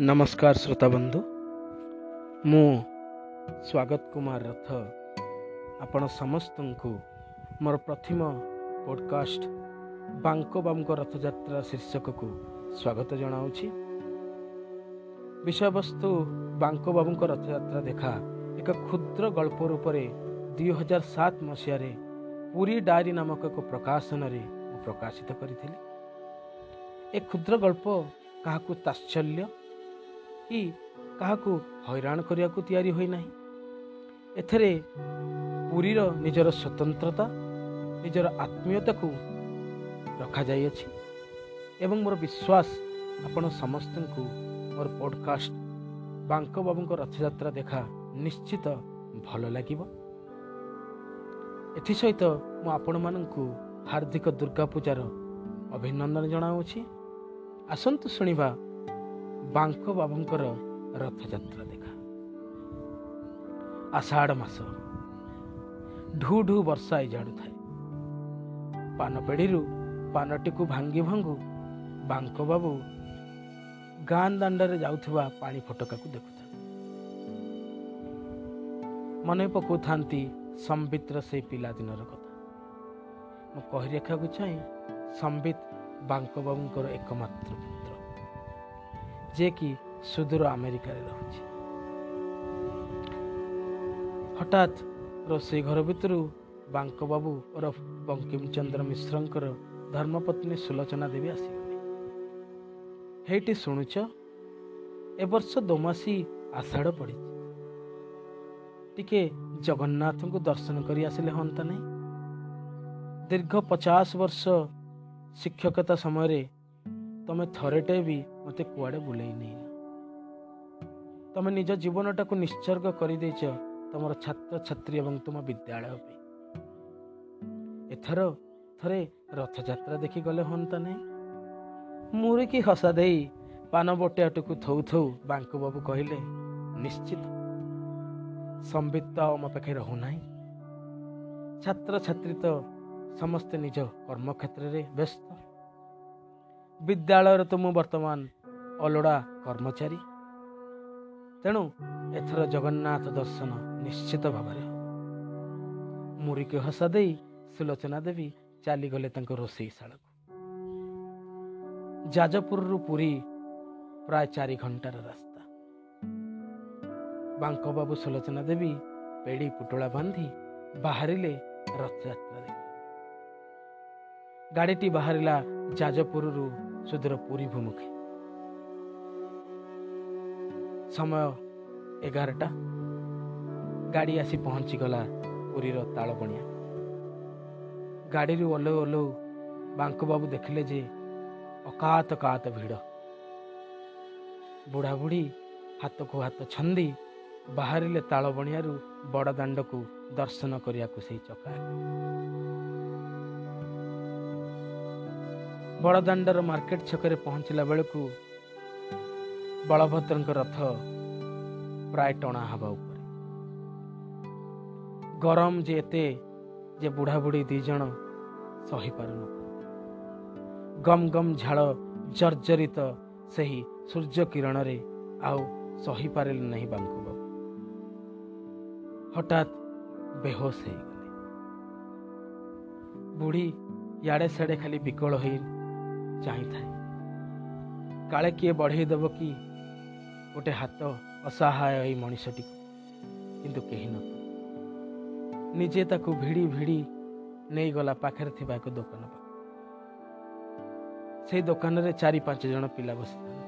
ନମସ୍କାର ଶ୍ରୋତାବନ୍ଧୁ ମୁଁ ସ୍ୱାଗତ କୁମାର ରଥ ଆପଣ ସମସ୍ତଙ୍କୁ ମୋର ପ୍ରଥମ ପଡ଼କାଷ୍ଟ ବାଙ୍କ ବାବୁଙ୍କ ରଥଯାତ୍ରା ଶୀର୍ଷକକୁ ସ୍ୱାଗତ ଜଣାଉଛି ବିଷୟବସ୍ତୁ ବାଙ୍କ ବାବୁଙ୍କ ରଥଯାତ୍ରା ଦେଖା ଏକ କ୍ଷୁଦ୍ର ଗଳ୍ପ ରୂପରେ ଦୁଇ ହଜାର ସାତ ମସିହାରେ ପୁରୀ ଡାଏରୀ ନାମକ ଏକ ପ୍ରକାଶନରେ ମୁଁ ପ୍ରକାଶିତ କରିଥିଲି ଏ କ୍ଷୁଦ୍ର ଗଳ୍ପ କାହାକୁ ତାତ୍ସଲ୍ୟ କି କାହାକୁ ହଇରାଣ କରିବାକୁ ତିଆରି ହୋଇନାହିଁ। ଏଥିରେ ପୁରୀର ନିଜର ସ୍ୱତନ୍ତ୍ରତା ନିଜର ଆତ୍ମୀୟତାକୁ ରଖାଯାଇଅଛି ଏବଂ ମୋର ବିଶ୍ୱାସ ଆପଣ ସମସ୍ତଙ୍କୁ ମୋର ପଡ଼କାଷ୍ଟ ବାଙ୍କ ବାବୁଙ୍କ ରଥଯାତ୍ରା ଦେଖା ନିଶ୍ଚିତ ଭଲ ଲାଗିବ। ଏଥିସହିତ ମୁଁ ଆପଣମାନଙ୍କୁ ହାର୍ଦ୍ଦିକ ଦୁର୍ଗା ପୂଜାର ଅଭିନନ୍ଦନ ଜଣାଉଛି। ଆସନ୍ତୁ ଶୁଣିବା ବାଙ୍କ ବାବୁଙ୍କର ରଥଯାତ୍ରା ଦେଖା। ଆଷାଢ଼ ମାସ। ଢୁ ଢୁ ବର୍ଷା ଇଜାଡ଼ୁଥାଏ ପାନ ପେଢ଼ିରୁ ପାନଟିକୁ ଭାଙ୍ଗି ଭାଙ୍ଗୁ ବାଙ୍କ ବାବୁ ଗାଁ ଦାଣ୍ଡରେ ଯାଉଥିବା ପାଣି ଫଟକାକୁ ଦେଖୁଥାନ୍ତି। ମନେ ପକାଉଥାନ୍ତି ସମ୍ବିତର ସେଇ ପିଲାଦିନର କଥା। ମୁଁ କହି ରଖିବାକୁ ଚାହେଁ ସମ୍ବିତ ବାଙ୍କ ବାବୁଙ୍କର ଏକମାତ୍ର ପୁତ୍ର ଯିଏକି ସୁଦୂର ଆମେରିକାରେ ରହୁଛି। ହଠାତ୍ ରୋଷେଇ ଘର ଭିତରୁ ବାଙ୍କ ବାବୁ ଓରଫ ବଙ୍କିମ ଚନ୍ଦ୍ର ମିଶ୍ରଙ୍କର ଧର୍ମପତ୍ନୀ ସୁଲୋଚନା ଦେବୀ ଆସିଗଲେ। ହେଇଟି ଶୁଣୁଛ ଏ ବର୍ଷ ଦୋମାସୀ ଆଷାଢ଼ ପଡ଼ିଛି। ଟିକେ ଜଗନ୍ନାଥଙ୍କୁ ଦର୍ଶନ କରି ଆସିଲେ ହଅନ୍ତା ନାହିଁ? ଦୀର୍ଘ ପଚାଶ ବର୍ଷ ଶିକ୍ଷକତା ସମୟରେ ତମେ ଥରେଟେ ବି ମୋତେ କୁଆଡ଼େ ବୁଲେଇ ନେଇନ। ତମେ ନିଜ ଜୀବନଟାକୁ ନିଶ୍ଚର୍ଗ କରିଦେଇଛ ତମର ଛାତ୍ରଛାତ୍ରୀ ଏବଂ ତୁମ ବିଦ୍ୟାଳୟ ପାଇଁ। ଏଥର ଥରେ ରଥଯାତ୍ରା ଦେଖି ଗଲେ ହୁଅନ୍ତା ନାହିଁ? ମୁରିକି ହସା ଦେଇ ପାନ ବଟିଆଟୁକୁ ଥଉ ଥଉ ବାଙ୍କୁ ବାବୁ କହିଲେ ନିଶ୍ଚିତ। ସମ୍ବିତ ତ ଆମ ପାଖେ ରହୁନାହିଁ। ଛାତ୍ରଛାତ୍ରୀ ତ ସମସ୍ତେ ନିଜ କର୍ମକ୍ଷେତ୍ରରେ ବ୍ୟସ୍ତ। ବିଦ୍ୟାଳୟରେ ତ ମୁଁ ବର୍ତ୍ତମାନ ଅଲୋଡ଼ା କର୍ମଚାରୀ। ତେଣୁ ଏଥର ଜଗନ୍ନାଥ ଦର୍ଶନ ନିଶ୍ଚିତ ଭାବରେ ମୁରିକି ହସା ଦେଇ ସୁଲୋଚନା ଦେବୀ ଚାଲିଗଲେ ତାଙ୍କ ରୋଷେଇଶାଳାକୁ ଯାଜପୁରରୁ ପୁରୀ ପ୍ରାୟ ଚାରି ଘଣ୍ଟାର ରାସ୍ତା। ବାଙ୍କ ବାବୁ ସୁଲୋଚନା ଦେବୀ ପେଡ଼ି ପୁଟୁଳା ବାନ୍ଧି ବାହାରିଲେ ରଥଯାତ୍ରା ଦେଖି। ଗାଡ଼ିଟି ବାହାରିଲା ଯାଜପୁରରୁ ସୁଦୂର ପୁରୀ ଭିମୁଖେ। ସମୟ ଏଗାରଟା। ଗାଡ଼ି ଆସି ପହଞ୍ଚିଗଲା ପୁରୀର ତାଳବଣିଆ। ଗାଡ଼ିରୁ ଓହ୍ଲଉ ଓହ୍ଲଉ ବାଙ୍କବାବୁ ଦେଖିଲେ ଯେ ଅକାତ କାତ ଭିଡ଼। ବୁଢ଼ାବୁଢ଼ୀ ହାତକୁ ହାତ ଛନ୍ଦି ବାହାରିଲେ ତାଳବଣିଆରୁ ବଡ଼ ଦାଣ୍ଡକୁ ଦର୍ଶନ କରିବାକୁ ସେଇ ଚକା। ବଡ଼ଦାଣ୍ଡର ମାର୍କେଟ ଛକରେ ପହଞ୍ଚିଲା ବେଳକୁ ବଳଭଦ୍ରଙ୍କ ରଥ ପ୍ରାୟ ଟଣା ହେବା ଉପରେ। ଗରମ ଯେ ଏତେ ଯେ ବୁଢ଼ାବୁଢ଼ୀ ଦୁଇ ଜଣ ସହିପାରୁନ। ଗମ ଗମ ଝାଳ ଜର୍ଜରିତ ସେହି ସୂର୍ଯ୍ୟ କିରଣରେ ଆଉ ସହିପାରିଲେ ନାହିଁ ବାଙ୍କୁ ବାବୁ ହଠାତ୍ ବେହୋସ ହେଇଗଲେ। ବୁଢ଼ୀ ଇଆଡ଼େ ସିଆଡ଼େ ଖାଲି ବିକଳ ହୋଇ ଚାହିଁଥାଏ। କାଳେ କିଏ ବଢ଼େଇ ଦେବ କି? ଗୋଟେ ହାତ ଅସହାୟ ଏଇ ମଣିଷଟିକୁ। କିନ୍ତୁ କେହି ନ ନିଜେ ତାକୁ ଭିଡ଼ି ଭିଡ଼ି ନେଇଗଲା ପାଖରେ ଥିବା ଏକ ଦୋକାନ ସେଇ ଦୋକାନରେ ଚାରି ପାଞ୍ଚ ଜଣ ପିଲା ବସିଥାନ୍ତି।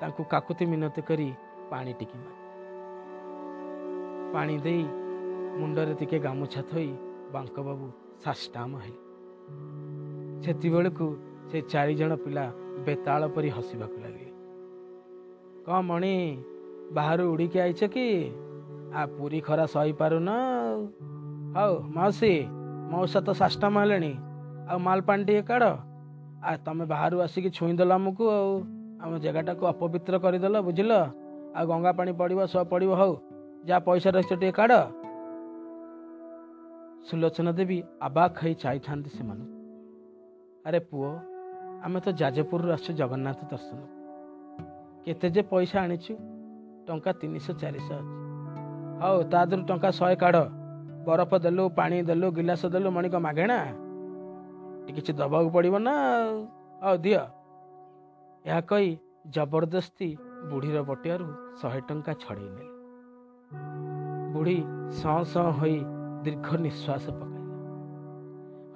ତାଙ୍କୁ କାକୁତି ମିନତି କରି ପାଣି ଟିକେ ପାଣି ଦେଇ ମୁଣ୍ଡରେ ଟିକେ ଗାମୁଛା ଥୋଇ ବାଙ୍କବାବୁ ସାଷ୍ଟାମ ହେଲେ। ସେତିବେଳକୁ ସେ ଚାରି ଜଣ ପିଲା ବେତାଳ ପରି ହସିବାକୁ ଲାଗିଲେ। କଣ ମଣି ବାହାରୁ ଉଡ଼ିକି ଆଇଛ କି? ଆ ପୁରୀ ଖରା ସହିପାରୁନ ହଉ ମାଉସୀ ମଉସା ତ ସାଷ୍ଟାମ ହେଲେଣି। ଆଉ ମାଲ ପାଣି ଟିକେ କାଢ଼। ଆଉ ତମେ ବାହାରୁ ଆସିକି ଛୁଇଁଦେଲ ଆମକୁ ଆଉ। ଆମ ଜାଗାଟାକୁ ଅପବିତ୍ର କରିଦେଲ ବୁଝିଲ? ଆଉ ଗଙ୍ଗା ପାଣି ପଡ଼ିବ ସବ ପଡ଼ିବ। ହଉ ଯାହା ପଇସା ରହିଛ ଟିକେ କାଢ଼। ସୁଲୋଚନା ଦେବୀ ଆବାକ ହେଇ ଚାହିଁଥାନ୍ତି ସେମାନଙ୍କୁ ଆରେ ପୁଅ ଆମେ ତ ଯାଜପୁରରୁ ଆସିଛୁ ଜଗନ୍ନାଥ ଦର୍ଶନ। କେତେ ଯେ ପଇସା ଆଣିଛୁ ଟଙ୍କା ତିନିଶହ ଚାରିଶହ ଅଛି। ହଉ ତା ଦେହରୁ ଟଙ୍କା ଶହେ କାଢ଼। ବରଫ ଦେଲୁ ପାଣି ଦେଲୁ ଗିଲାସ ଦେଲୁ ମଣିକ ମାଗେଣା କିଛି ଦବାକୁ ପଡ଼ିବ ନା। ହଉ ଦିଅ। ଏହା କହି ଜବରଦସ୍ତି ବୁଢ଼ୀର ବଟିଆରୁ ଶହେ ଟଙ୍କା ଛଡ଼େଇ ନେଲେ। ବୁଢ଼ୀ ସଁ ସଁ ହୋଇ ଦୀର୍ଘ ନିଶ୍ୱାସ ପକାଇଲା।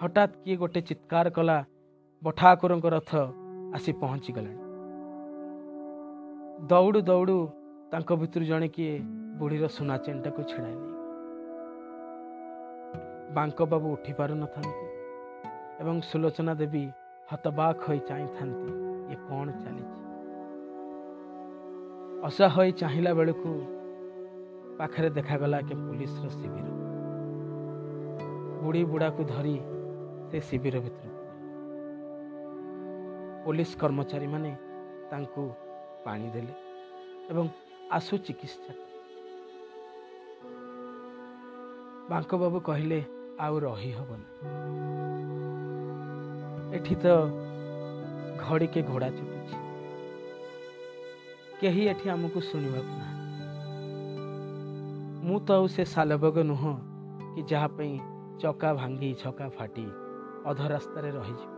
ହଠାତ୍ କିଏ ଗୋଟେ ଚିତ୍କାର କଲା ବଠାକୁରଙ୍କ ରଥ ଆସି ପହଞ୍ଚିଗଲାଣି। ଦୌଡ଼ୁ ଦୌଡ଼ୁ ତାଙ୍କ ଭିତରୁ ଜଣେ କିଏ ବୁଢ଼ୀର ସୁନା ଚେନଟାକୁ ଛିଡ଼ାଇ ନେଇ ବାଙ୍କ ବାବୁ ଉଠି ପାରୁନଥାନ୍ତି ଏବଂ ସୁଲୋଚନା ଦେବୀ ହତବାକ୍ ହୋଇ ଚାହିଁଥାନ୍ତି ଇଏ କ'ଣ ଚାଲିଛି? ଅସହାୟ ହୋଇ ଚାହିଁଲା ବେଳକୁ ପାଖରେ ଦେଖାଗଲା କି ପୁଲିସର ଶିବିର। ବୁଢ଼ୀ ବୁଢ଼ାକୁ ଧରି ସେ ଶିବିର ଭିତରକୁ ପୋଲିସ କର୍ମଚାରୀମାନେ ତାଙ୍କୁ ପାଣି ଦେଲେ ଏବଂ ଆଶୁ ଚିକିତ୍ସା କଲେ। ବାଙ୍କ ବାବୁ କହିଲେ ଆଉ ରହି ହବନି ଏଠି ତ ଘଡ଼ିକେ ଘୋଡ଼ା ଛୁଟୁଛି କେହି ଏଠି ଆମକୁ ଶୁଣିବାକୁ ନାହାନ୍ତି ମୁଁ ତ ଆଉ ସେ ସାଲବଗ ନୁହଁ କି ଯାହା ପାଇଁ ଚକା ଭାଙ୍ଗି ଛକା ଫାଟି ଅଧ ରାସ୍ତାରେ ରହିଯିବ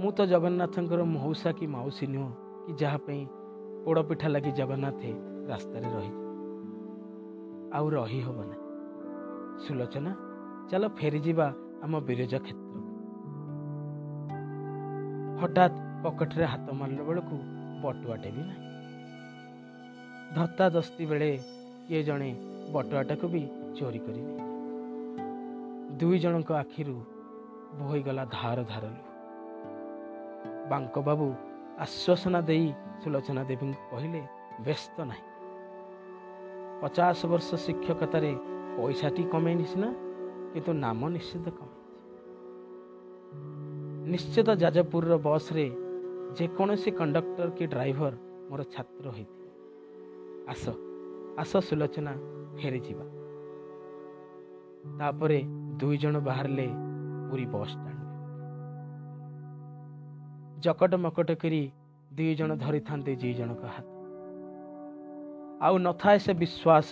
ମୁଁ ତ ଜଗନ୍ନାଥଙ୍କର ମଉସା କି ମାଉସୀ ନୁହଁ କି ଯାହା ପାଇଁ ପୋଡ଼ପିଠା ଲାଗି ଜଗନ୍ନାଥେ ରାସ୍ତାରେ ରହିଯିବ ଆଉ ରହି ହବ ନା ସୁଲୋଚନା ଚାଲ ଫେରିଯିବା ଆମ ବିରଜା କ୍ଷେତ୍ରକୁ ହଠାତ୍ ପକେଟରେ ହାତ ମାରିଲା ବେଳକୁ ବଟୁଆଟେ ବି ନାହିଁ। ଧତ୍ତା ଦସ୍ତି ବେଳେ କିଏ ଜଣେ ବଟୁଆଟାକୁ ବି ଚୋରି କରି ନେଇଯାଏ ଦୁଇ ଜଣଙ୍କ ଆଖିରୁ ବୋହିଗଲା ଧାର ଧାର ଲୁହ ବାଙ୍କ ବାବୁ ଆଶ୍ୱାସନା ଦେଇ ସୁଲୋଚନା ଦେବୀଙ୍କୁ କହିଲେ ବ୍ୟସ୍ତ ନାହିଁ। ପଚାଶ ବର୍ଷ ଶିକ୍ଷକତାରେ ପଇସାଟି କମେଇନି ସିନା କିନ୍ତୁ ନାମ ନିଶ୍ଚିତ କମେଇଛି। ନିଶ୍ଚିତ ଯାଜପୁରର ବସ୍ରେ ଯେକୌଣସି କଣ୍ଡକ୍ଟର କି ଡ୍ରାଇଭର ମୋର ଛାତ୍ର ହୋଇଥିବ। ଆସ ଆସ ସୁଲୋଚନା ଫେରିଯିବା ତାପରେ ଦୁଇ ଜଣ ବାହାରିଲେ ପୁରୀ ବସ୍ ଷ୍ଟାଣ୍ଡ ଜକଟ ମକଟ କରି ଦୁଇ ଜଣ ଧରିଥାନ୍ତି ଦୁଇ ଜଣଙ୍କ ହାତ। ଆଉ ନଥାଏ ସେ ବିଶ୍ୱାସ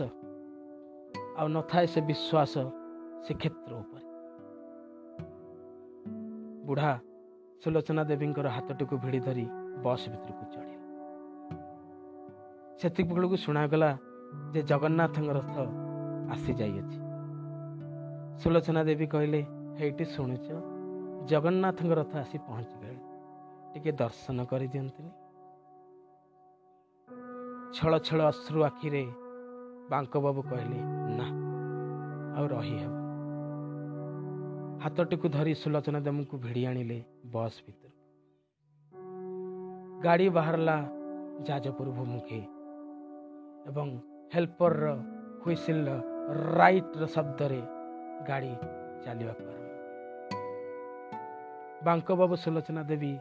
ଆଉ ନଥାଏ ସେ ବିଶ୍ୱାସ ସେ କ୍ଷେତ୍ର ଉପରେ। ବୁଢ଼ା ସୁଲୋଚନା ଦେବୀଙ୍କର ହାତଟିକୁ ଭିଡ଼ି ଧରି ବସ୍ ଭିତରକୁ ଚଢ଼ିଲା। ସେତିକି ବେଳକୁ ଶୁଣାଗଲା ଯେ ଜଗନ୍ନାଥଙ୍କ ରଥ ଆସିଯାଇଅଛି ସୁଲୋଚନା ଦେବୀ କହିଲେ ହେଇଟି ଶୁଣୁଛ ଜଗନ୍ନାଥଙ୍କ ରଥ ଆସି ପହଞ୍ଚିଗଲେ ଟିକେ ଦର୍ଶନ କରିଦିଅନ୍ତୁନି। ଛଳ ଛଳ ଅଶ୍ରୁ ଆଖିରେ ବାଙ୍କ ବାବୁ କହିଲେ ନା ଆଉ ରହିହେବ। ହାତଟିକୁ ଧରି ସୁଲୋଚନା ଦେବଙ୍କୁ ଭିଡ଼ି ଆଣିଲେ ବସ୍ ଭିତରକୁ। ଗାଡ଼ି ବାହାରିଲା ଯାଜପୁର ଭୂମୁଖେ ଏବଂ ହେଲ୍ପରର ହୁଇସିଲର ରାଇଟର ଶବ୍ଦରେ ଗାଡ଼ି ଚାଲିବାକୁ ଆରମ୍ଭ ବାଙ୍କବାବୁ ସୁଲୋଚନା ଦେବୀ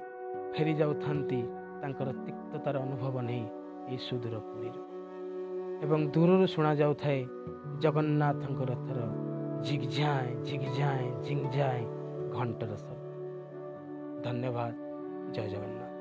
ଫେରି ଯାଉଥାନ୍ତି ତାଙ୍କର ତିକ୍ତତାର ଅନୁଭବ ନେଇ ଏହି ସୁଦୂର ପୁରୀରୁ। ଏବଂ ଦୂରରୁ ଶୁଣାଯାଉଥାଏ ଜଗନ୍ନାଥଙ୍କ ରଥର ଝିଗଝାଏଁ ଝିଗଝାଏଁ ଝିଙ୍ଗଝାଏଁ ଘଣ୍ଟର ଶବ୍ଦ। ଧନ୍ୟବାଦ। ଜୟ ଜଗନ୍ନାଥ।